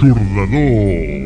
Churlador.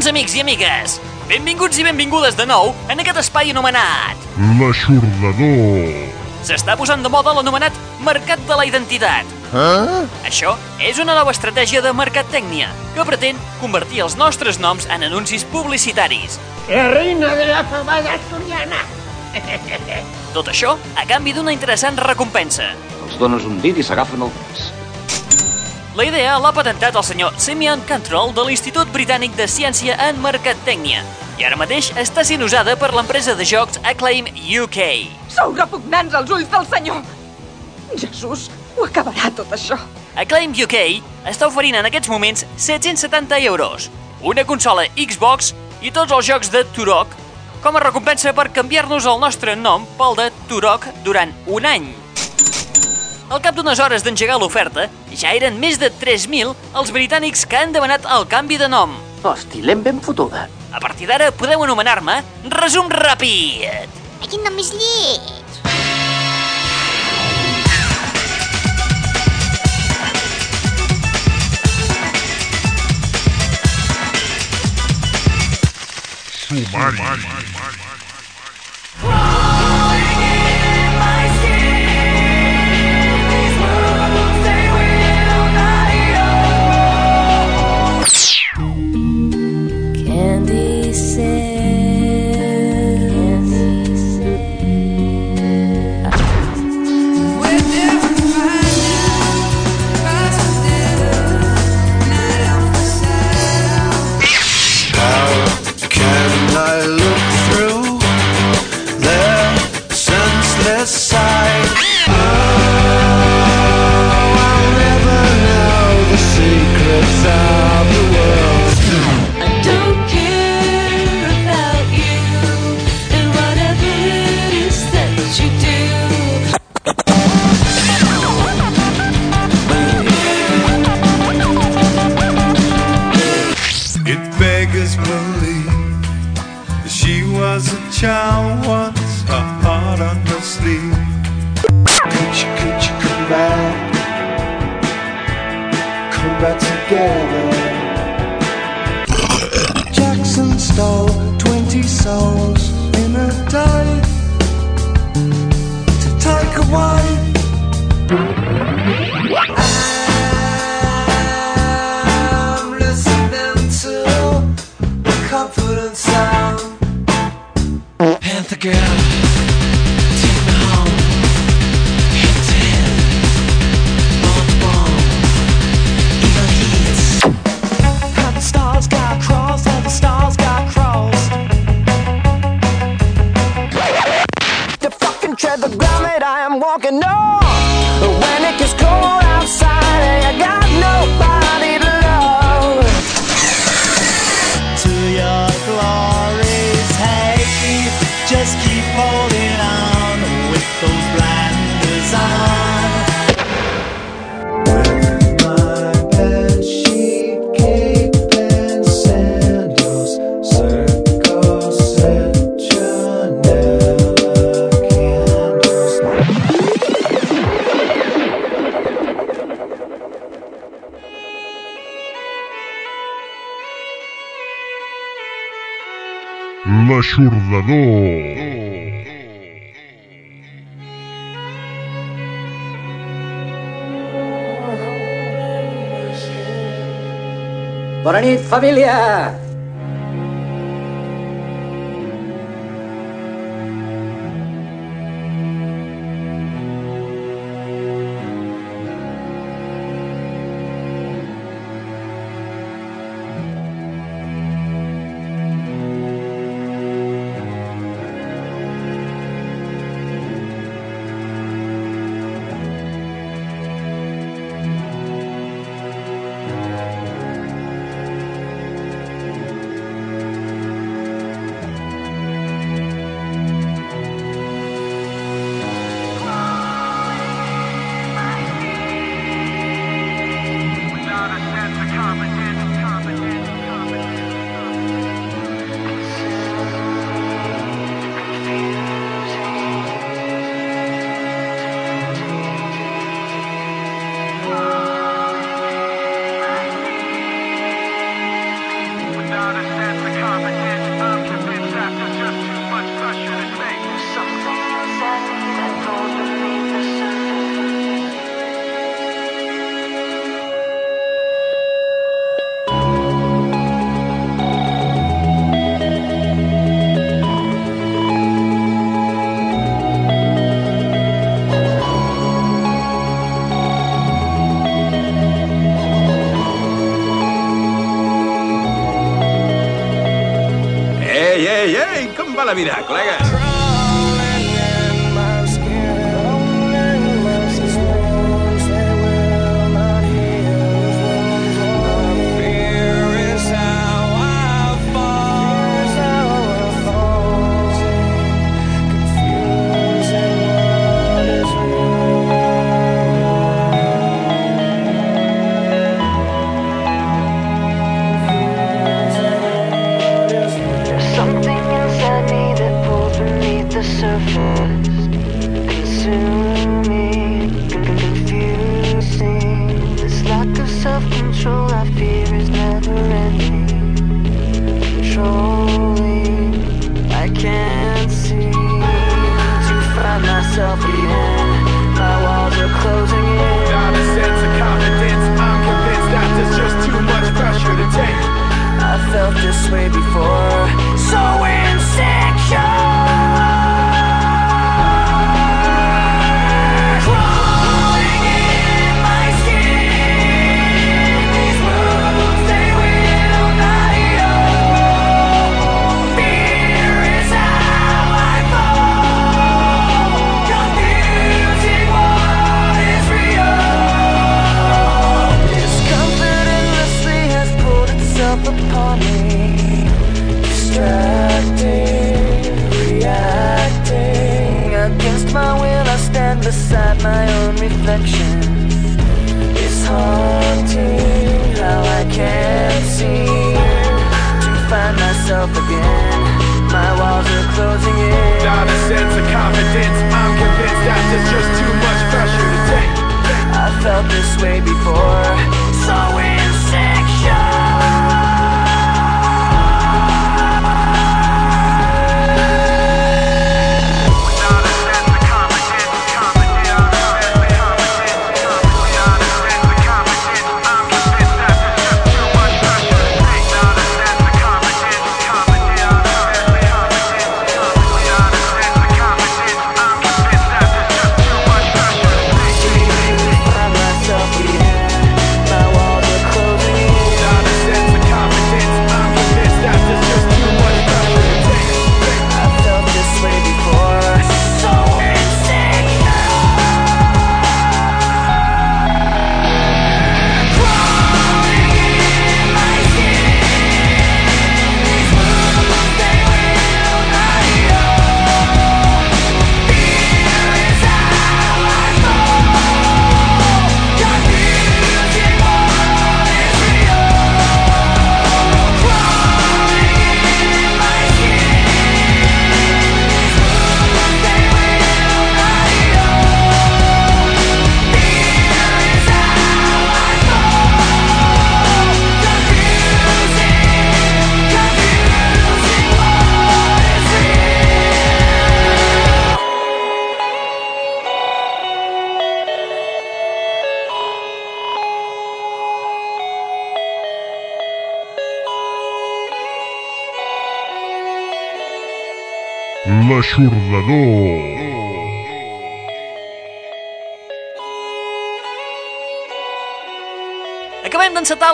Salutacions, amics i amigues! Benvinguts i benvingudes de nou en aquest espai anomenat... L'Aixordador. S'està posant de moda l'anomenat Mercat de la Identitat. Eh? Això és una nova estratègia de mercadtècnia que pretén convertir els nostres noms en anuncis publicitaris. La reina de la fabada asturiana. Tot això a canvi d'una interessant recompensa. Els dones un dit i s'agafen el pes. La idea l'ha patentat el senyor Simeon Cantrell de l'Institut Britànic de Ciència en Mercadtècnia i ara mateix està sent usada per l'empresa de jocs Acclaim UK. Sou repugnants als ulls del senyor. Jesús, ho acabarà tot això. Acclaim UK està oferint en aquests moments 770 euros, una consola Xbox i tots els jocs de Turok com a recompensa per canviar-nos el nostre nom pel de Turok durant un any. Al cap d'unes hores d'engegar l'oferta, ja eren més de 3.000 els britànics que han demanat el canvi de nom. Hosti, l'hem ben fotuda. A partir d'ara podeu anomenar-me Resum Ràpid. Quin nom més lleig. Sumari. Candy that she was a child once, a heart on her sleeve. Could you, could you come back? Come back together. Jackson stole 20 souls in a day to take away no. Nit, família! virar, colega? myself again. My walls are closing in. Not a sense of confidence. I'm convinced that there's just too much pressure to take. I felt this way before.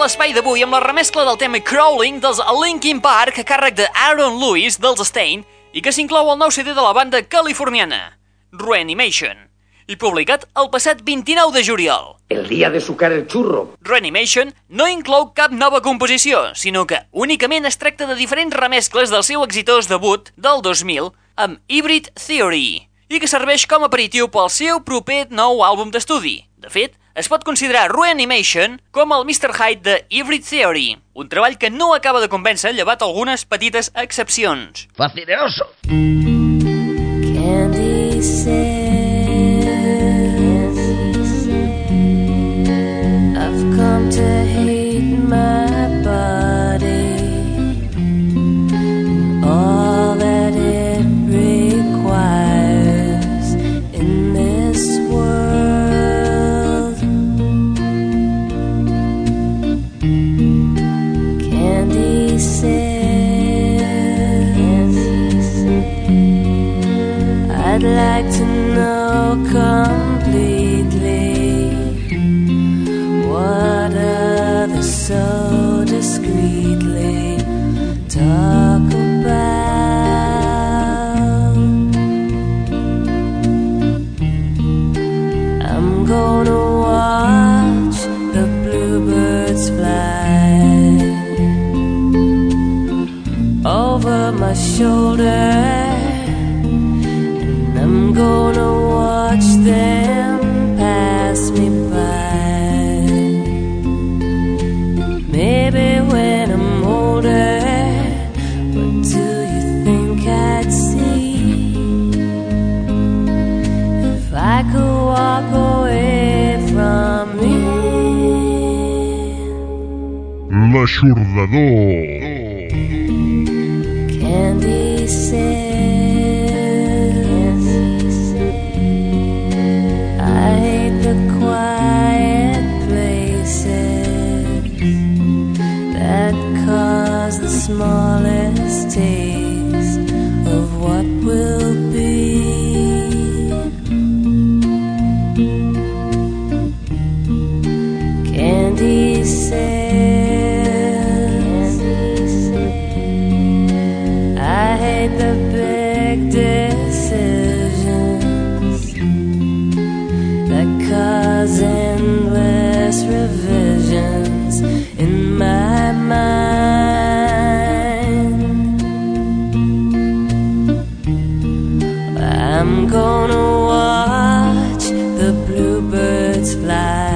L'espai d'avui amb la remescla del tema Crawling dels Linkin Park a càrrec de Aaron Lewis dels Stain i que s'inclou al nou CD de la banda californiana, Reanimation, i publicat el passat 29 de juliol. El día de sucar el churro. Reanimation no inclou cap nova composició, sinó que únicament es tracta de diferents remescles del seu exitós debut del 2000 amb Hybrid Theory i que serveix com a aperitiu pel seu proper nou àlbum d'estudi. De fet, es pot considerar Reanimation com el Mr. Hyde de Hybrid Theory, un treball que no acaba de convèncer llevat algunes petites excepcions. Facineroso. Candy says だのう。Bluebirds fly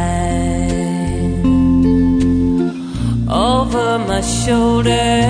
over my shoulder,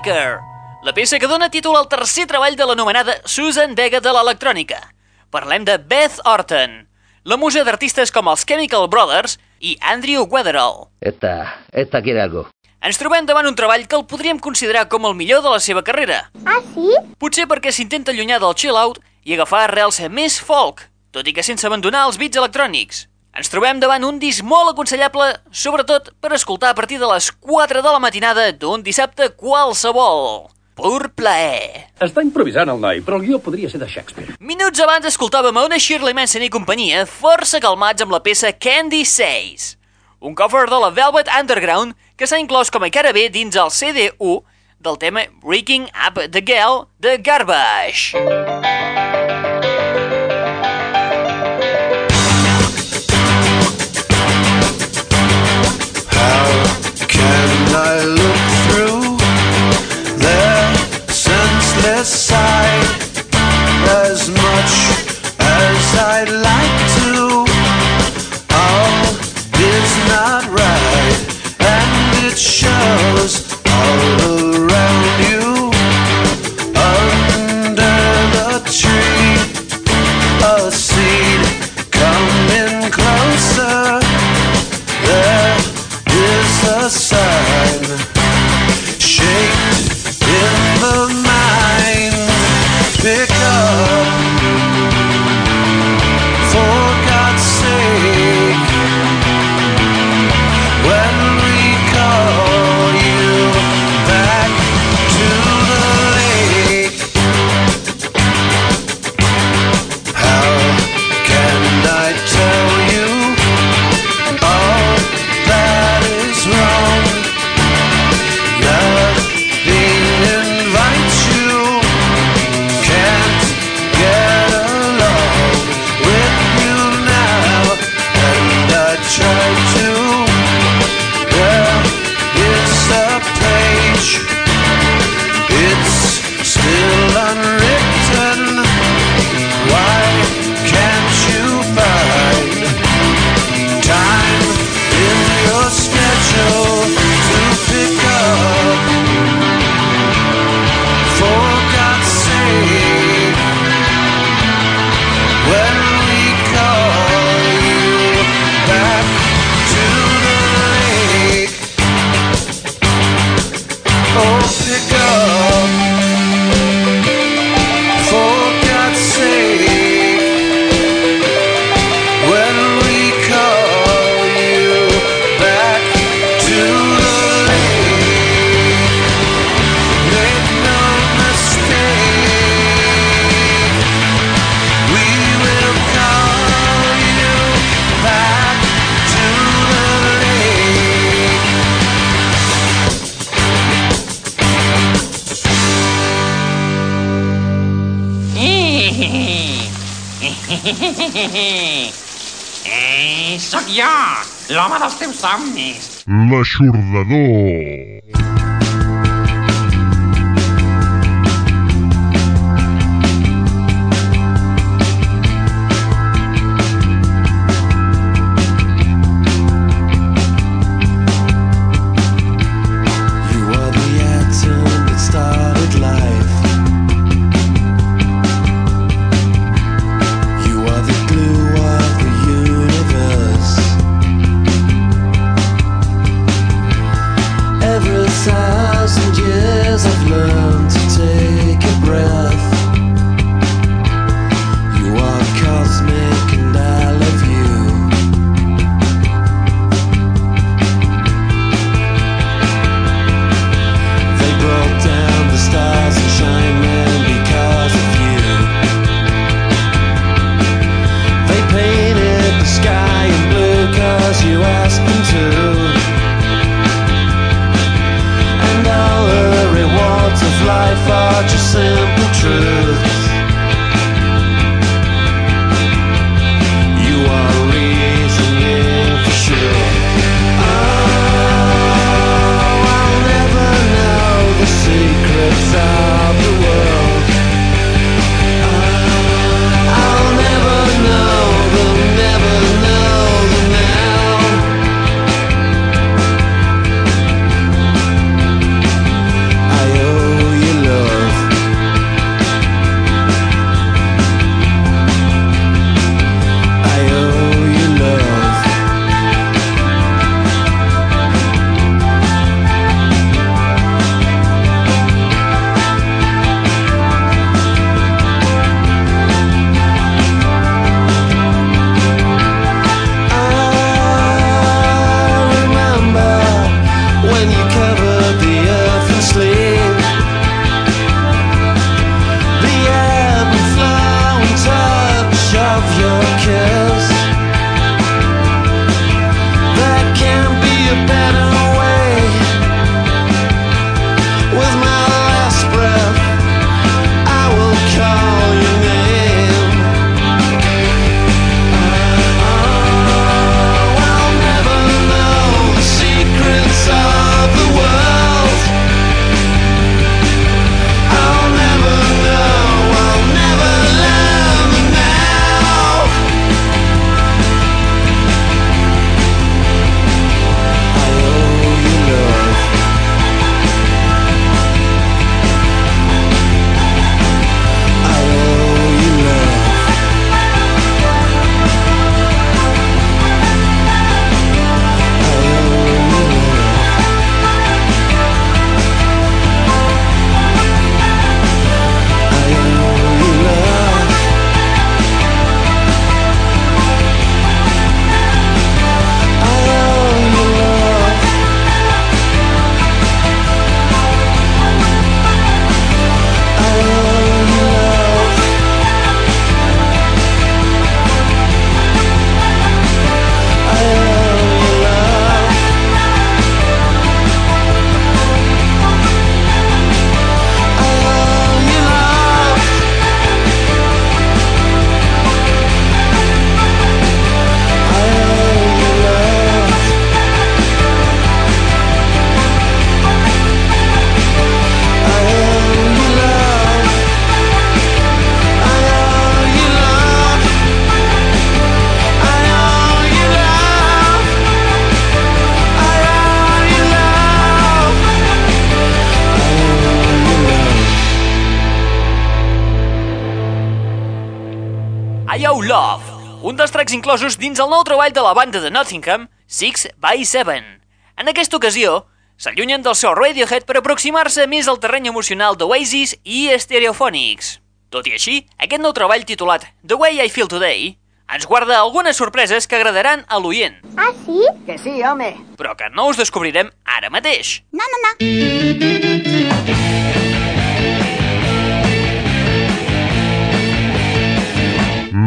Daybreaker, la peça que dona títol al tercer treball de l'anomenada Susan Vega de l'electrònica. Parlem de Beth Orton, la musa d'artistes com els Chemical Brothers i Andrew Weatherall. Esta, esta quiere algo. Ens trobem davant un treball que el podríem considerar com el millor de la seva carrera. Ah, sí? Potser perquè s'intenta allunyar del chill-out i agafar arrels més folk, tot i que sense abandonar els beats electrònics. Ens trobem davant un disc molt aconsellable, sobretot per escoltar a partir de les 4 de la matinada d'un dissabte qualsevol. Pur plaer. Està improvisant el noi, però el guió podria ser de Shakespeare. Minuts abans escoltàvem a una Shirley Manson i companyia força calmats amb la peça Candy Says, un cover de la Velvet Underground que s'ha inclòs com a cara B dins el CD1 del tema Breaking Up the Girl de Garbage. L'aixordador. inclosos dins el nou treball de la banda de Nottingham, Six by Seven. En aquesta ocasió, s'allunyen del seu Radiohead per aproximar-se més al terreny emocional d'Oasis i Stereophonics. Tot i així, aquest nou treball titulat The Way I Feel Today ens guarda algunes sorpreses que agradaran a l'oient. Ah, sí? Que sí, home. Però que no us descobrirem ara mateix. No, no, no.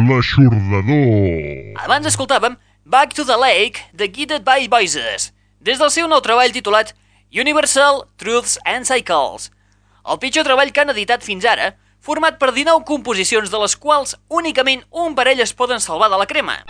l'aixordador. Abans escoltàvem Back to the Lake, de Guided by Voices, des del seu nou treball titulat Universal Truths and Cycles. El pitjor treball que han editat fins ara, format per 19 composicions de les quals únicament un parell es poden salvar de la crema.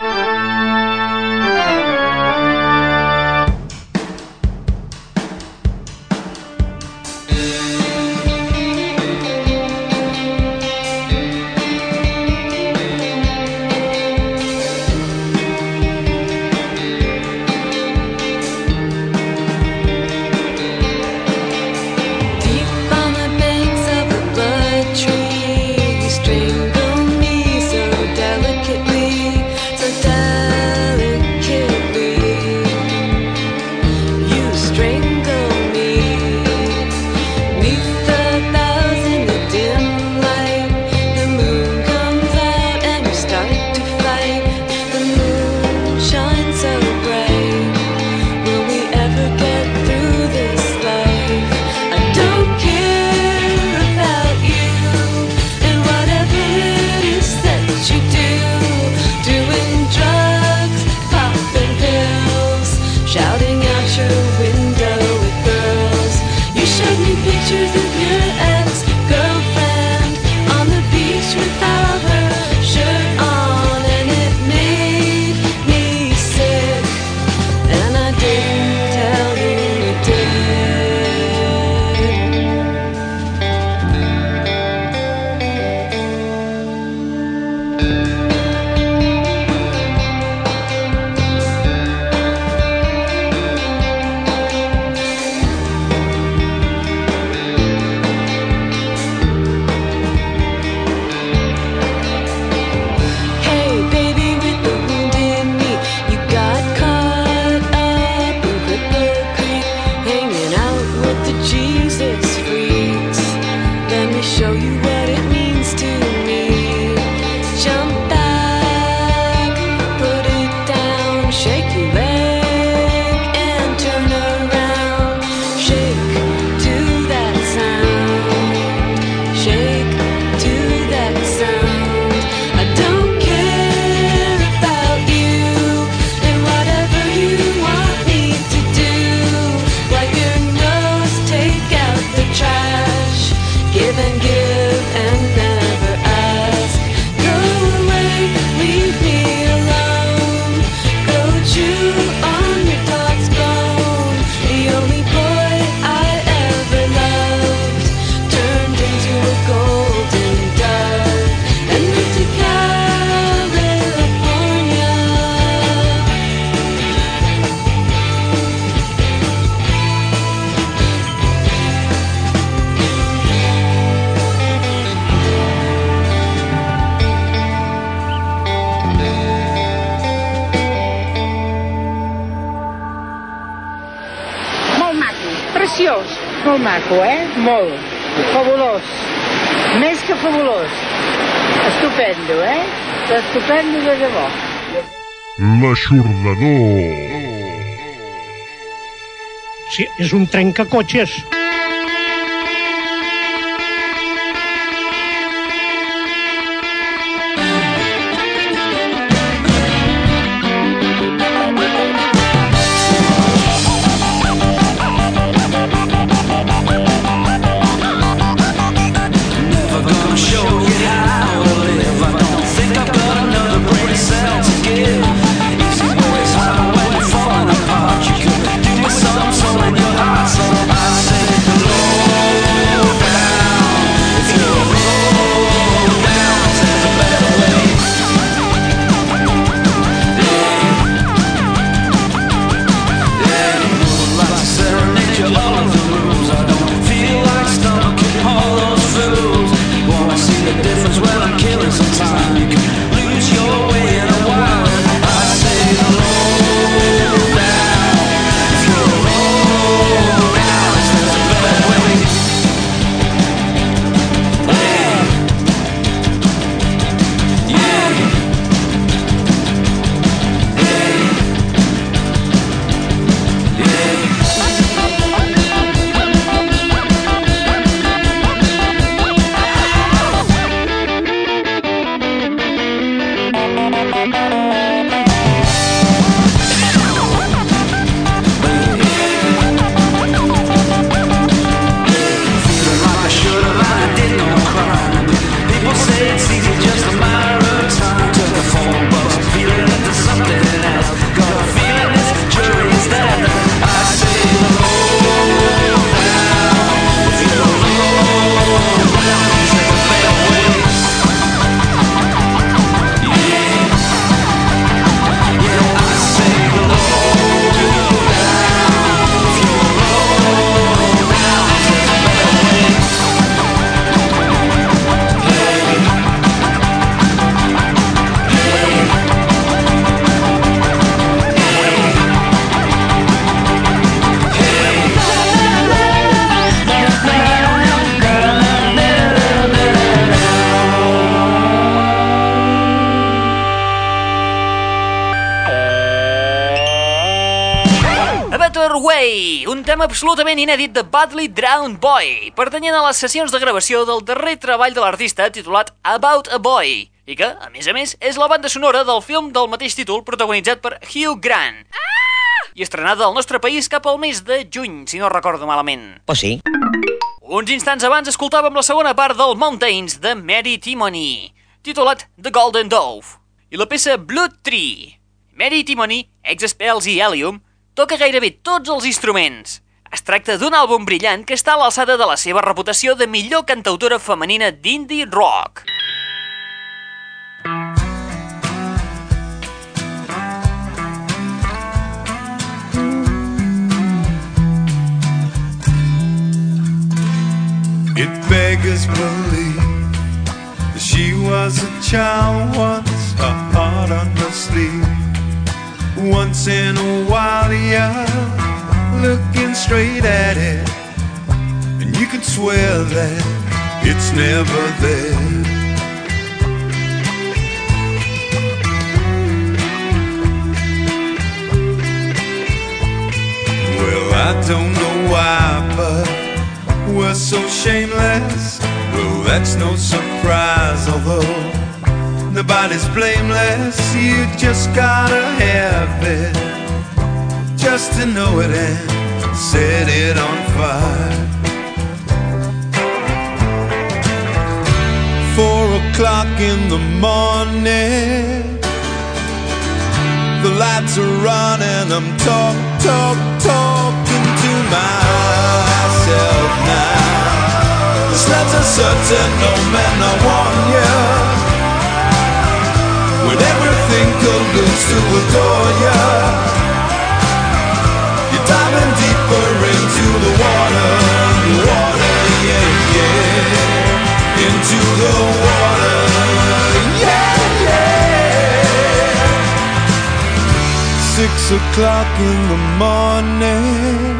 Estupendo de debò. L'aixordador. Sí, és un trencacotxes. Better Way, un tema absolutament inèdit de Badly Drowned Boy, pertanyent a les sessions de gravació del darrer treball de l'artista titulat About a Boy, i que, a més a més, és la banda sonora del film del mateix títol protagonitzat per Hugh Grant. I estrenada al nostre país cap al mes de juny, si no recordo malament. Oh, sí? Uns instants abans escoltàvem la segona part del Mountains de Mary Timony, titulat The Golden Dove, i la peça Blood Tree. Mary Timony, ex-Spells i Helium, toca gairebé tots els instruments. Es tracta d'un àlbum brillant que està a l'alçada de la seva reputació de millor cantautora femenina d'indie rock. It beggars belief that she was a child once, a heart on her sleeve. Once in a while, you're looking straight at it, and you can swear that it's never there. Well, I don't know why, but we're so shameless. Well, that's no surprise, although nobody's blameless. You just gotta have it just to know it and set it on fire. Four o'clock in the morning. The lights are running, I'm talk, talk, talking to myself now. This love's certain no man, I warn you. When everything colludes to adore you, you're diving deeper into the water, water, yeah, yeah, into the water, yeah, yeah. Six o'clock in the morning.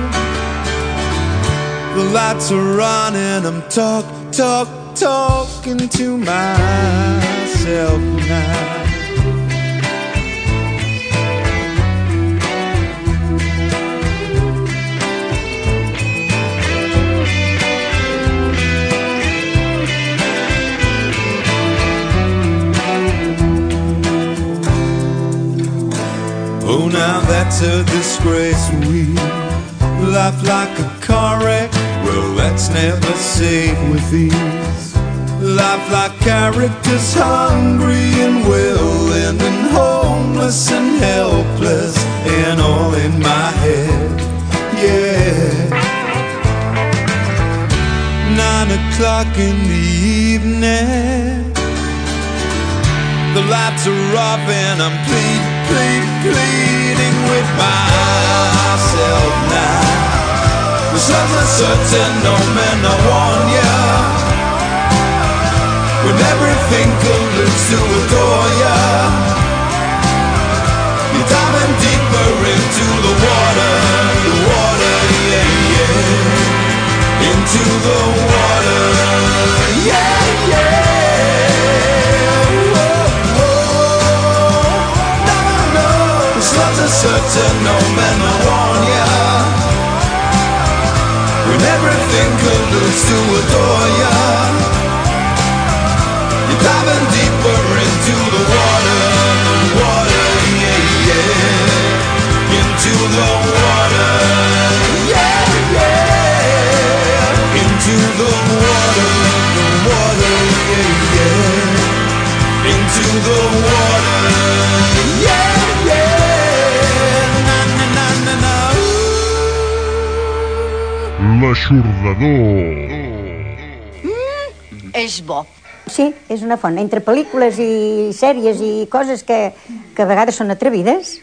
The lights are running. I'm talk, talk, talking to myself now. Now that's a disgrace. We laugh like a car wreck. Well, that's never safe with these. Life like characters hungry and willing and homeless and helpless and all in my head. Yeah. Nine o'clock in the evening. The lights are off and I'm plead, plead, pleading with myself now. The sun's uncertain, no man, I warn ya. When everything colludes to adore ya, you're diving deeper into the water, the water, yeah, yeah, into the water, yeah, yeah. certain no man will warn ya. When everything could lose to adore ya. You're diving deeper into the water, the water, yeah, yeah. Into the water, yeah, yeah. Into the water, the water, yeah, yeah. Into the water. L'aixordador. És bo. Sí, és una font. Entre pel·lícules i sèries i coses que, que a vegades són atrevides,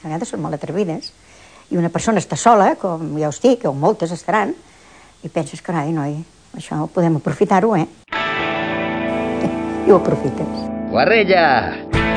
a vegades són molt atrevides, i una persona està sola, com jo estic, o moltes estaran, i penses, carai, noi, això podem aprofitar-ho, eh? I ho aprofites. Guarrella!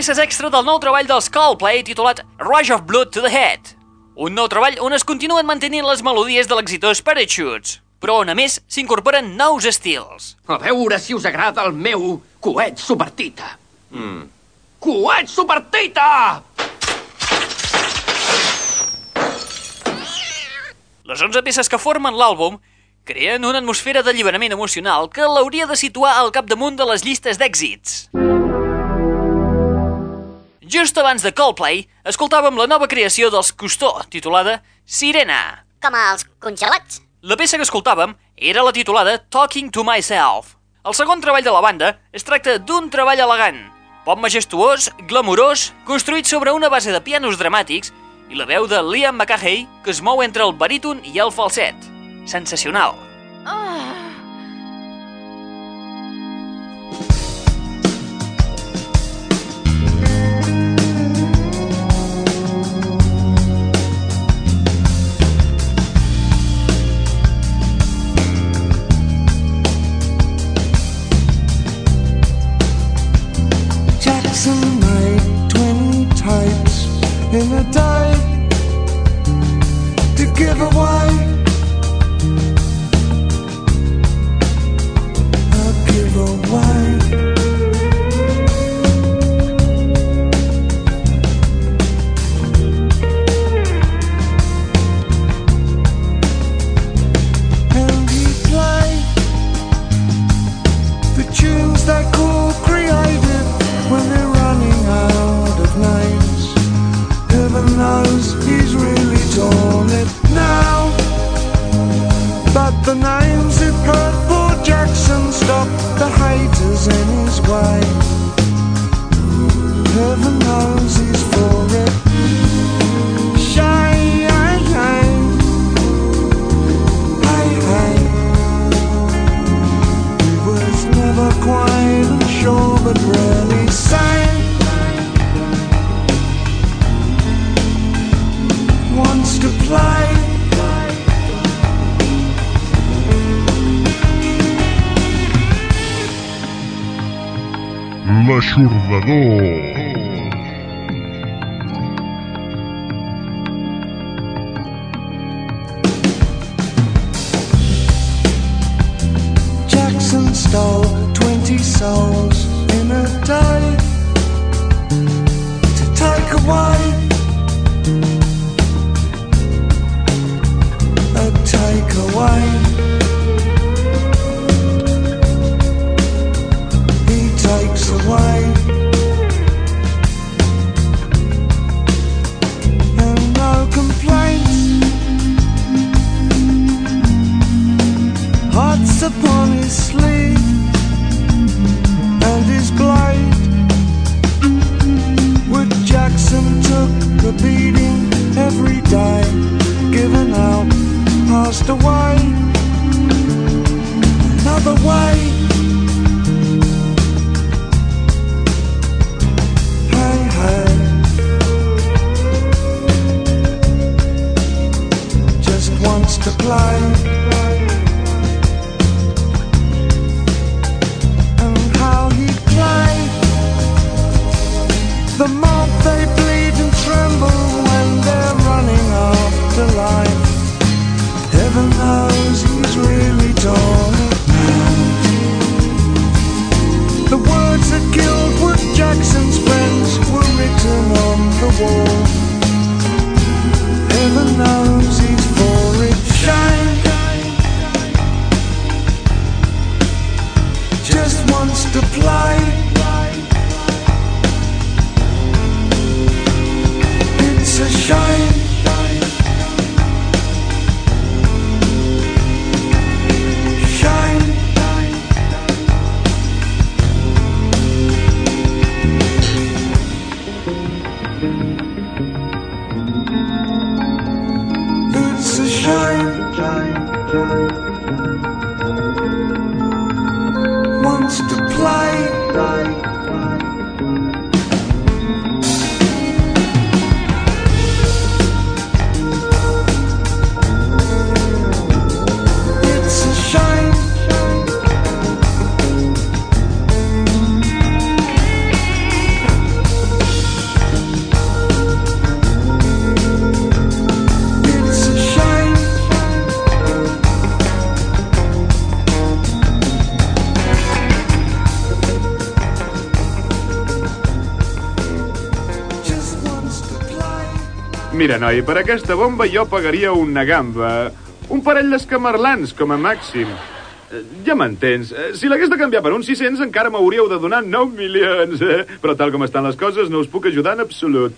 notícies extra del nou treball dels Coldplay titulat Rush of Blood to the Head. Un nou treball on es continuen mantenint les melodies de l'exitós Parachutes, però on a més s'incorporen nous estils. A veure si us agrada el meu coet supertita. Mm. Coet supertita! Les 11 peces que formen l'àlbum creen una atmosfera d'alliberament emocional que l'hauria de situar al capdamunt de les llistes d'èxits. Mm. Just abans de Coldplay, escoltàvem la nova creació dels Custó, titulada Sirena. Com els congelats. La peça que escoltàvem era la titulada Talking to Myself. El segon treball de la banda es tracta d'un treball elegant, pop majestuós, glamurós, construït sobre una base de pianos dramàtics i la veu de Liam McCahey que es mou entre el baríton i el falset. Sensacional. Ah! Mira, noi, per aquesta bomba jo pagaria una gamba. Un parell d'escamarlans, com a màxim. Eh, ja m'entens. Eh, si l'hagués de canviar per uns 600, encara m'hauríeu de donar 9 milions. Eh? Però tal com estan les coses, no us puc ajudar en absolut.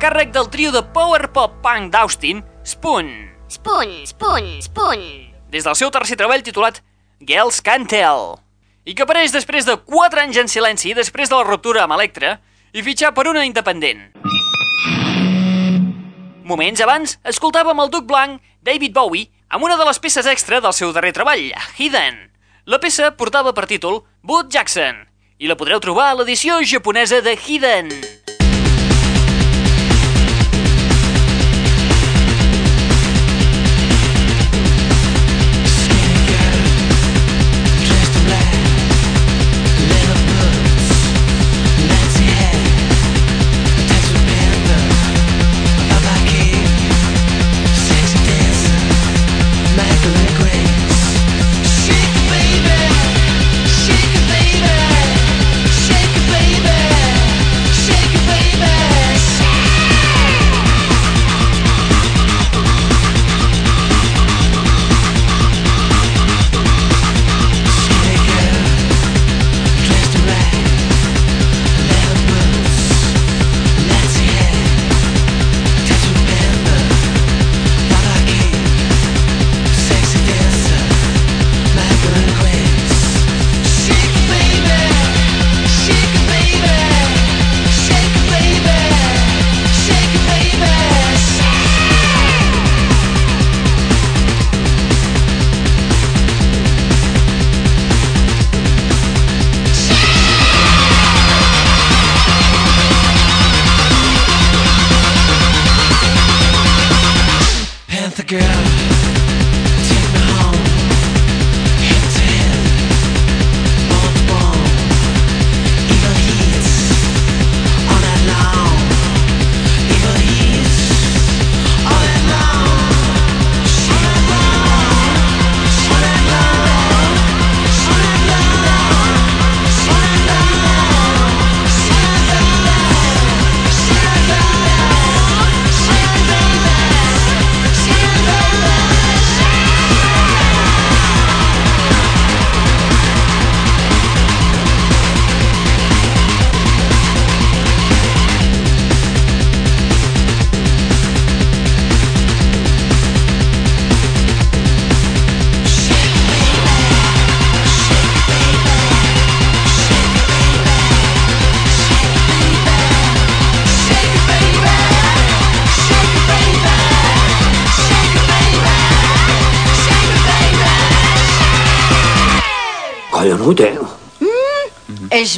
càrrec del trio de power pop punk d'Austin, Spoon. Spoon, Spoon, Spoon. Des del seu tercer treball titulat Girls Can Tell. I que apareix després de 4 anys en silenci i després de la ruptura amb Electra i fitxar per una independent. Moments abans, escoltàvem el Duc Blanc, David Bowie, amb una de les peces extra del seu darrer treball, Hidden. La peça portava per títol Boot Jackson i la podreu trobar a l'edició japonesa de Hidden.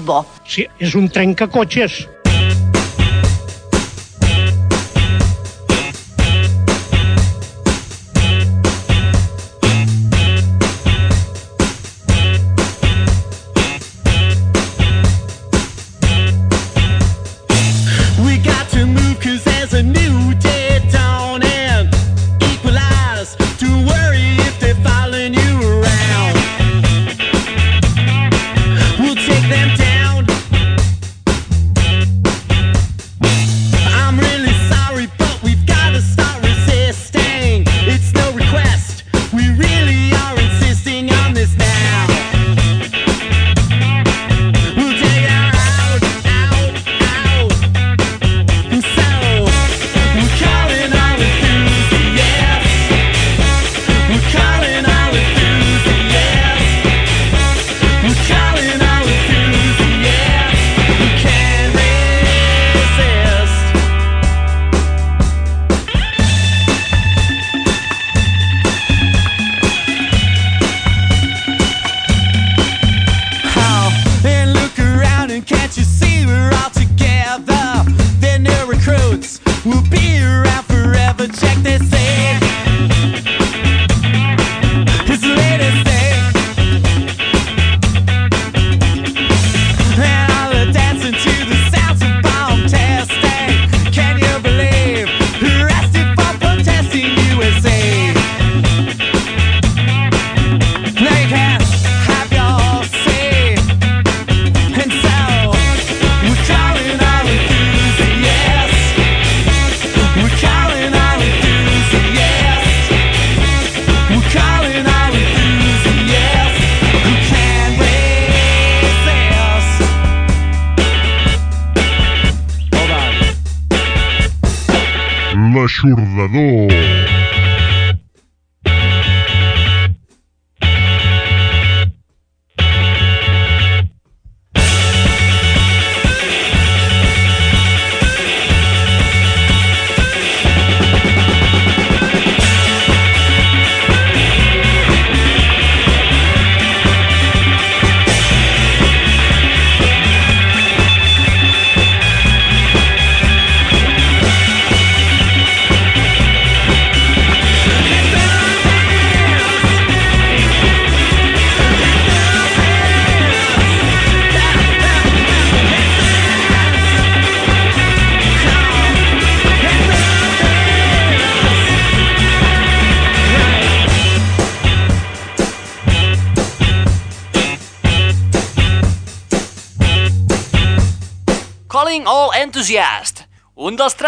Bo. Sí, és un trencacotxes.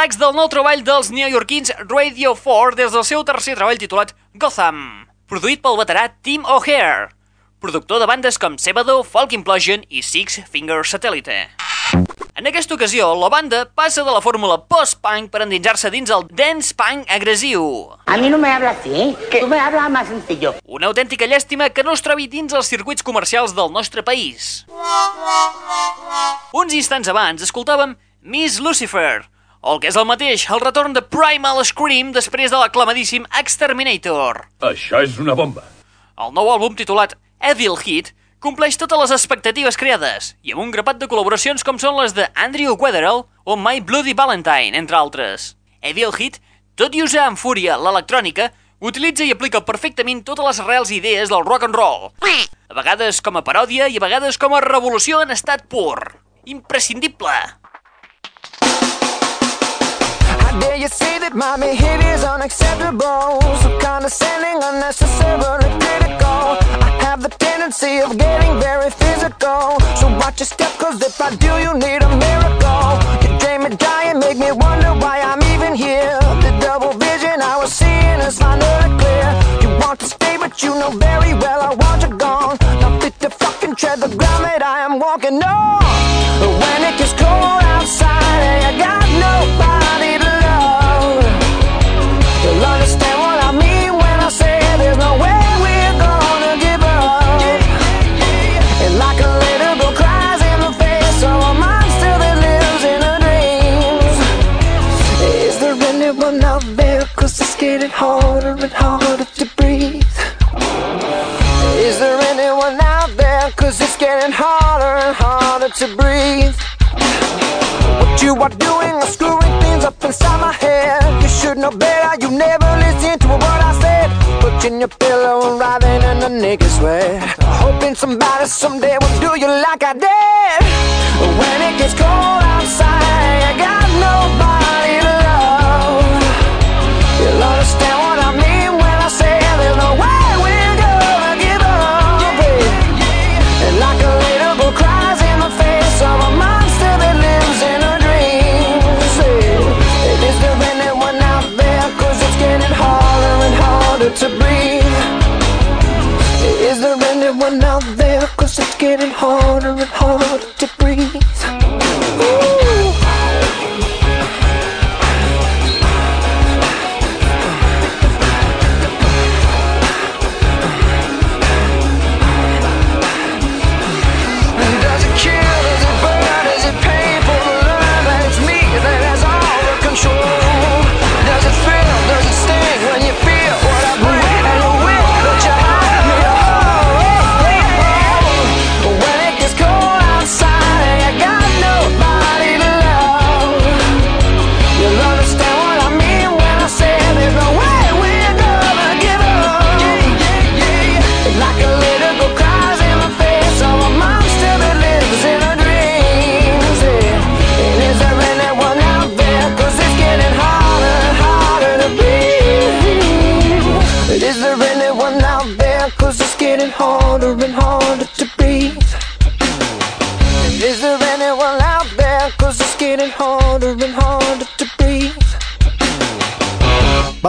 Tracks del nou treball dels neoyorquins Radio 4 des del seu tercer treball titulat Gotham, produït pel veterà Tim O'Hare, productor de bandes com Sebado, Folk Implosion i Six Finger Satellite. En aquesta ocasió, la banda passa de la fórmula post-punk per endinsar-se dins el dance punk agressiu. A mí no me habla así, ¿eh? Tú me hablas más sencillo. Una autèntica llàstima que no es trobi dins els circuits comercials del nostre país. Uns instants abans escoltàvem Miss Lucifer, o el que és el mateix, el retorn de Primal Scream després de l'aclamadíssim Exterminator. Això és una bomba. El nou àlbum titulat Evil Hit compleix totes les expectatives creades i amb un grapat de col·laboracions com són les de Andrew Weatherall o My Bloody Valentine, entre altres. Evil Hit, tot i usar amb fúria l'electrònica, utilitza i aplica perfectament totes les reals idees del rock and roll. A vegades com a paròdia i a vegades com a revolució en estat pur. Imprescindible! Dare you say that my behavior's unacceptable? So condescending, unnecessarily critical. I have the tendency of getting very physical. So watch your step, cause if I do, you need a miracle. You drain me dry and make me wonder why I'm even here. The double vision I was seeing is finally clear. You want to stay, but you know very well I want you gone. Not fit to fucking tread the ground that I am walking on. to breathe. What you are doing is screwing things up inside my head. You should know better, you never listen to a word I said. Putting your pillow and writhing in the niggas' way. Hoping somebody someday will do you like I did.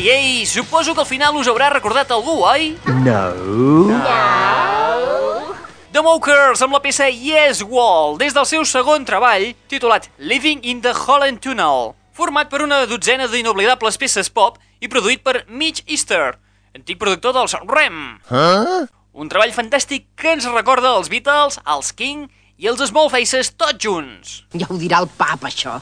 Ei, ei, suposo que al final us haurà recordat algú, oi? No. The Mokers amb la peça Yes Wall, des del seu segon treball, titulat Living in the Holland Tunnel, format per una dotzena d'inoblidables peces pop i produït per Mitch Easter, antic productor dels Rem. Huh? Un treball fantàstic que ens recorda els Beatles, els King i els Small Faces tots junts. Ja ho dirà el pap, això.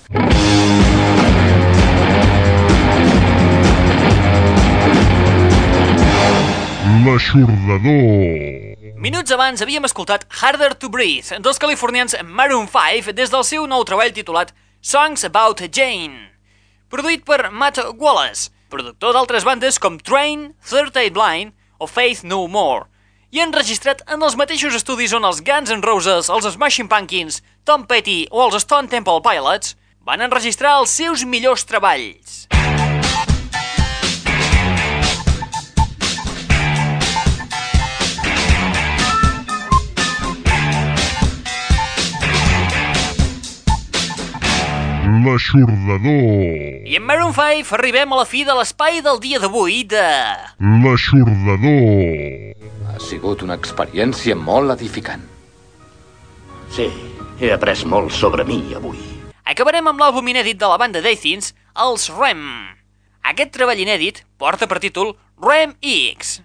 L'aixordador. Minuts abans havíem escoltat Harder to Breathe dels californians Maroon 5 des del seu nou treball titulat Songs About Jane, produït per Matt Wallace, productor d'altres bandes com Train, Third Eye Blind o Faith No More, i enregistrat en els mateixos estudis on els Guns N' Roses, els Smashing Pumpkins, Tom Petty o els Stone Temple Pilots van enregistrar els seus millors treballs. L'aixordador. I en Maroon 5 arribem a la fi de l'espai del dia d'avui de... L'aixordador. Ha sigut una experiència molt edificant. Sí, he après molt sobre mi avui. Acabarem amb l'àlbum inèdit de la banda d'Athens, els Rem. Aquest treball inèdit porta per títol Rem X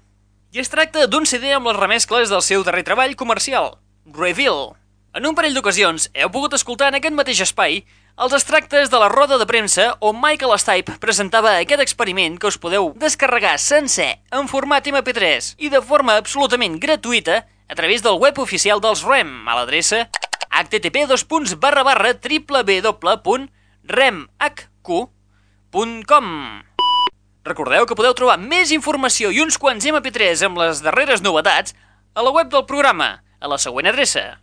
i es tracta d'un CD amb les remescles del seu darrer treball comercial, Reveal. En un parell d'ocasions heu pogut escoltar en aquest mateix espai els extractes de la roda de premsa on Michael Stipe presentava aquest experiment que us podeu descarregar sencer en format MP3 i de forma absolutament gratuïta a través del web oficial dels REM a l'adreça http www.remhq.com Recordeu que podeu trobar més informació i uns quants MP3 amb les darreres novetats a la web del programa, a la següent adreça.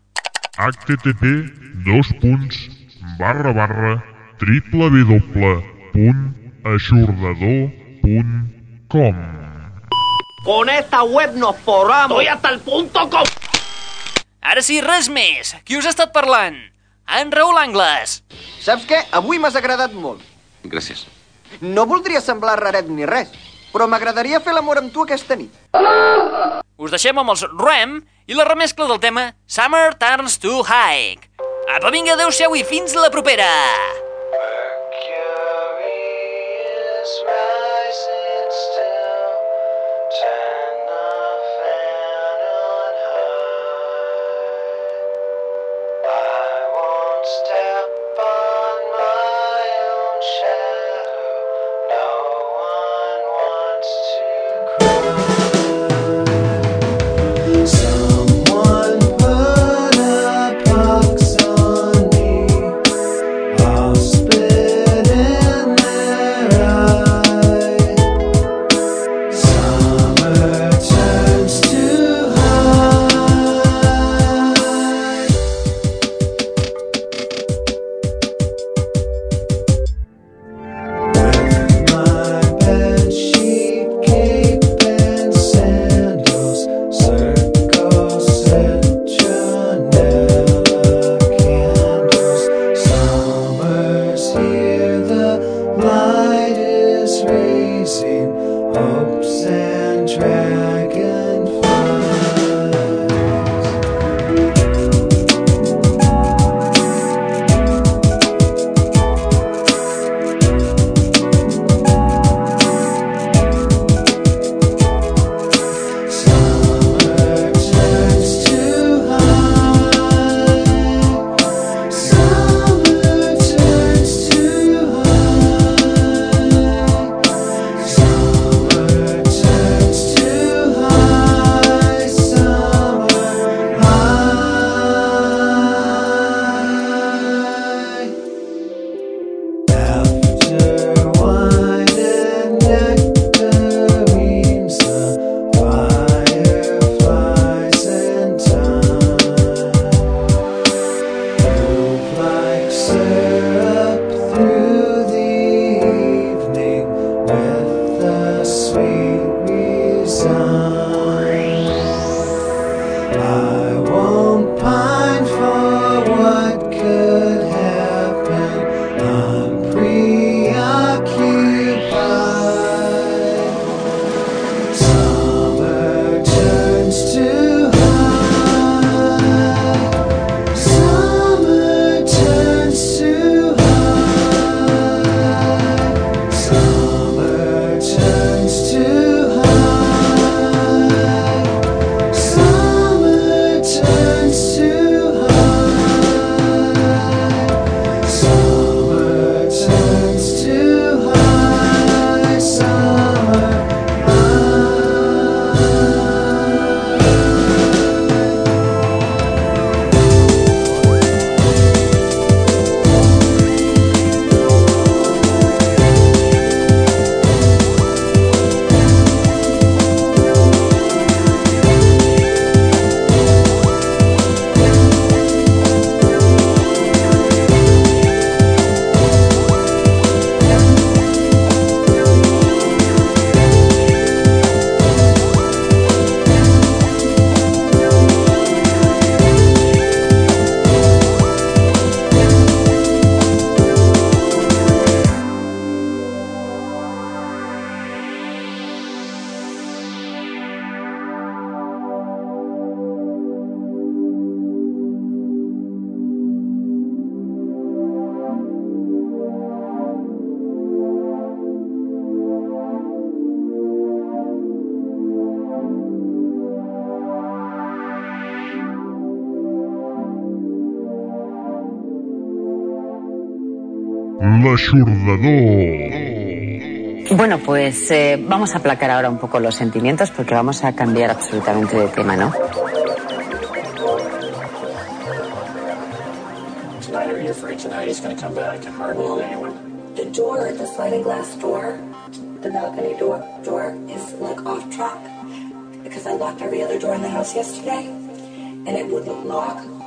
http dos punts barra barra www.aixordador.com Con esta web nos forramos. Estoy hasta el punto com... Ara sí, res més. Qui us ha estat parlant? En Raül Angles. Saps què? Avui m'has agradat molt. Gràcies. No voldria semblar raret ni res, però m'agradaria fer l'amor amb tu aquesta nit. Us deixem amb els Rem i la remescla del tema Summer Turns to Hike. Apa, vinga, adeu-siau i fins la propera! Salvador. Bueno, pues eh, vamos a aplacar ahora un poco los sentimientos porque vamos a cambiar absolutamente de tema, ¿no? because I locked every other door in the house yesterday and it wouldn't lock.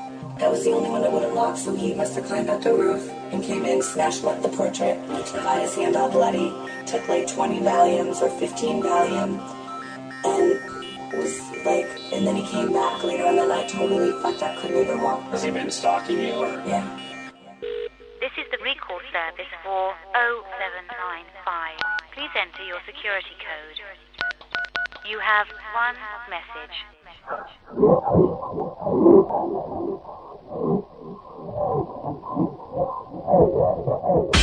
That was the only one that wouldn't lock, so he must have climbed up the roof and came in, smashed up the portrait, got his hand all bloody, took like 20 Valiums or 15 Valium, and was like, and then he came back later on the night, totally fucked up, couldn't even walk. Has he been stalking you or? Yeah. This is the recall service for 0795. Please enter your security code. You have one message. Oh.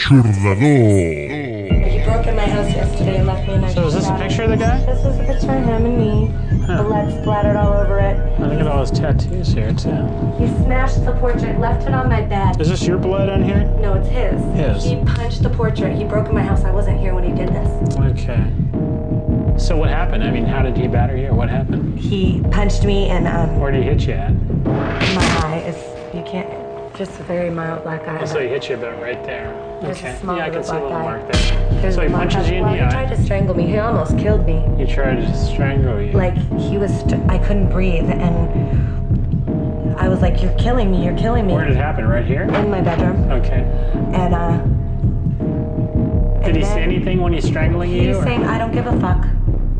L'aixordador. He broke in my house yesterday and left me a nice So is this a shadow. picture of the guy? This is a picture of him and me. Blood splattered all over it. Oh, look at all his tattoos here, too. He smashed the portrait, left it on my bed. Is this your blood on here? No, it's his. His. He punched the portrait. He broke in my house. I wasn't here when he did this. Okay. So what happened? I mean, how did he batter you? What happened? He punched me and um, Where did he hit you at? my eye is you can't just a very mild black eye. So he hit you about right there. There's okay. a small yeah, I can see a little eye. mark there. There's so he punches you in well, the he eye. tried to strangle me. He almost killed me. You tried to strangle you. Like he was, st- I couldn't breathe, and I was like, "You're killing me! You're killing me!" Where did it happen? Right here? In my bedroom. Okay. And uh, Did he then say anything when he's strangling you? he's or- saying, "I don't give a fuck."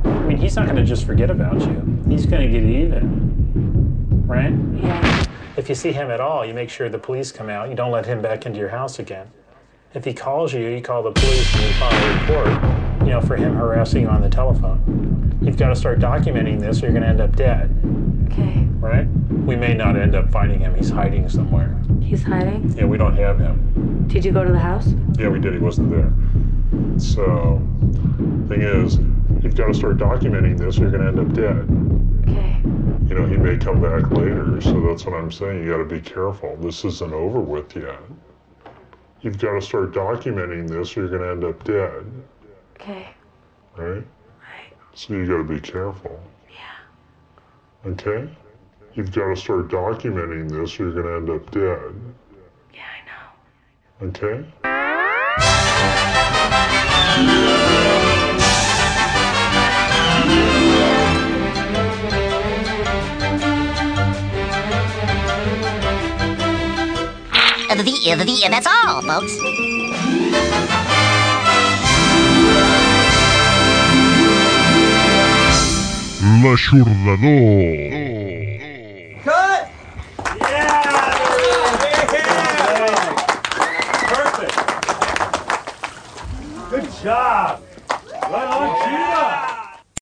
I mean, he's not going to just forget about you. He's going to get even. Right? Yeah. If you see him at all, you make sure the police come out. You don't let him back into your house again. If he calls you, you call the police and you file a report, you know, for him harassing you on the telephone. You've got to start documenting this or you're going to end up dead. Okay. Right? We may not end up finding him. He's hiding somewhere. He's hiding. Yeah, we don't have him. Did you go to the house? Yeah, we did. He wasn't there. So, thing is, you've got to start documenting this or you're going to end up dead. Okay. You know, he may come back later, so that's what I'm saying. You got to be careful. This isn't over with yet. You've got to start documenting this or you're going to end up dead, Okay. right? Right. So you got to be careful. Yeah. Okay? You've got to start documenting this or you're going to end up dead. Yeah, I know. Okay? That's all, folks. L'aixordador. Cut! Yeah. Perfect. Good job. Right on cue.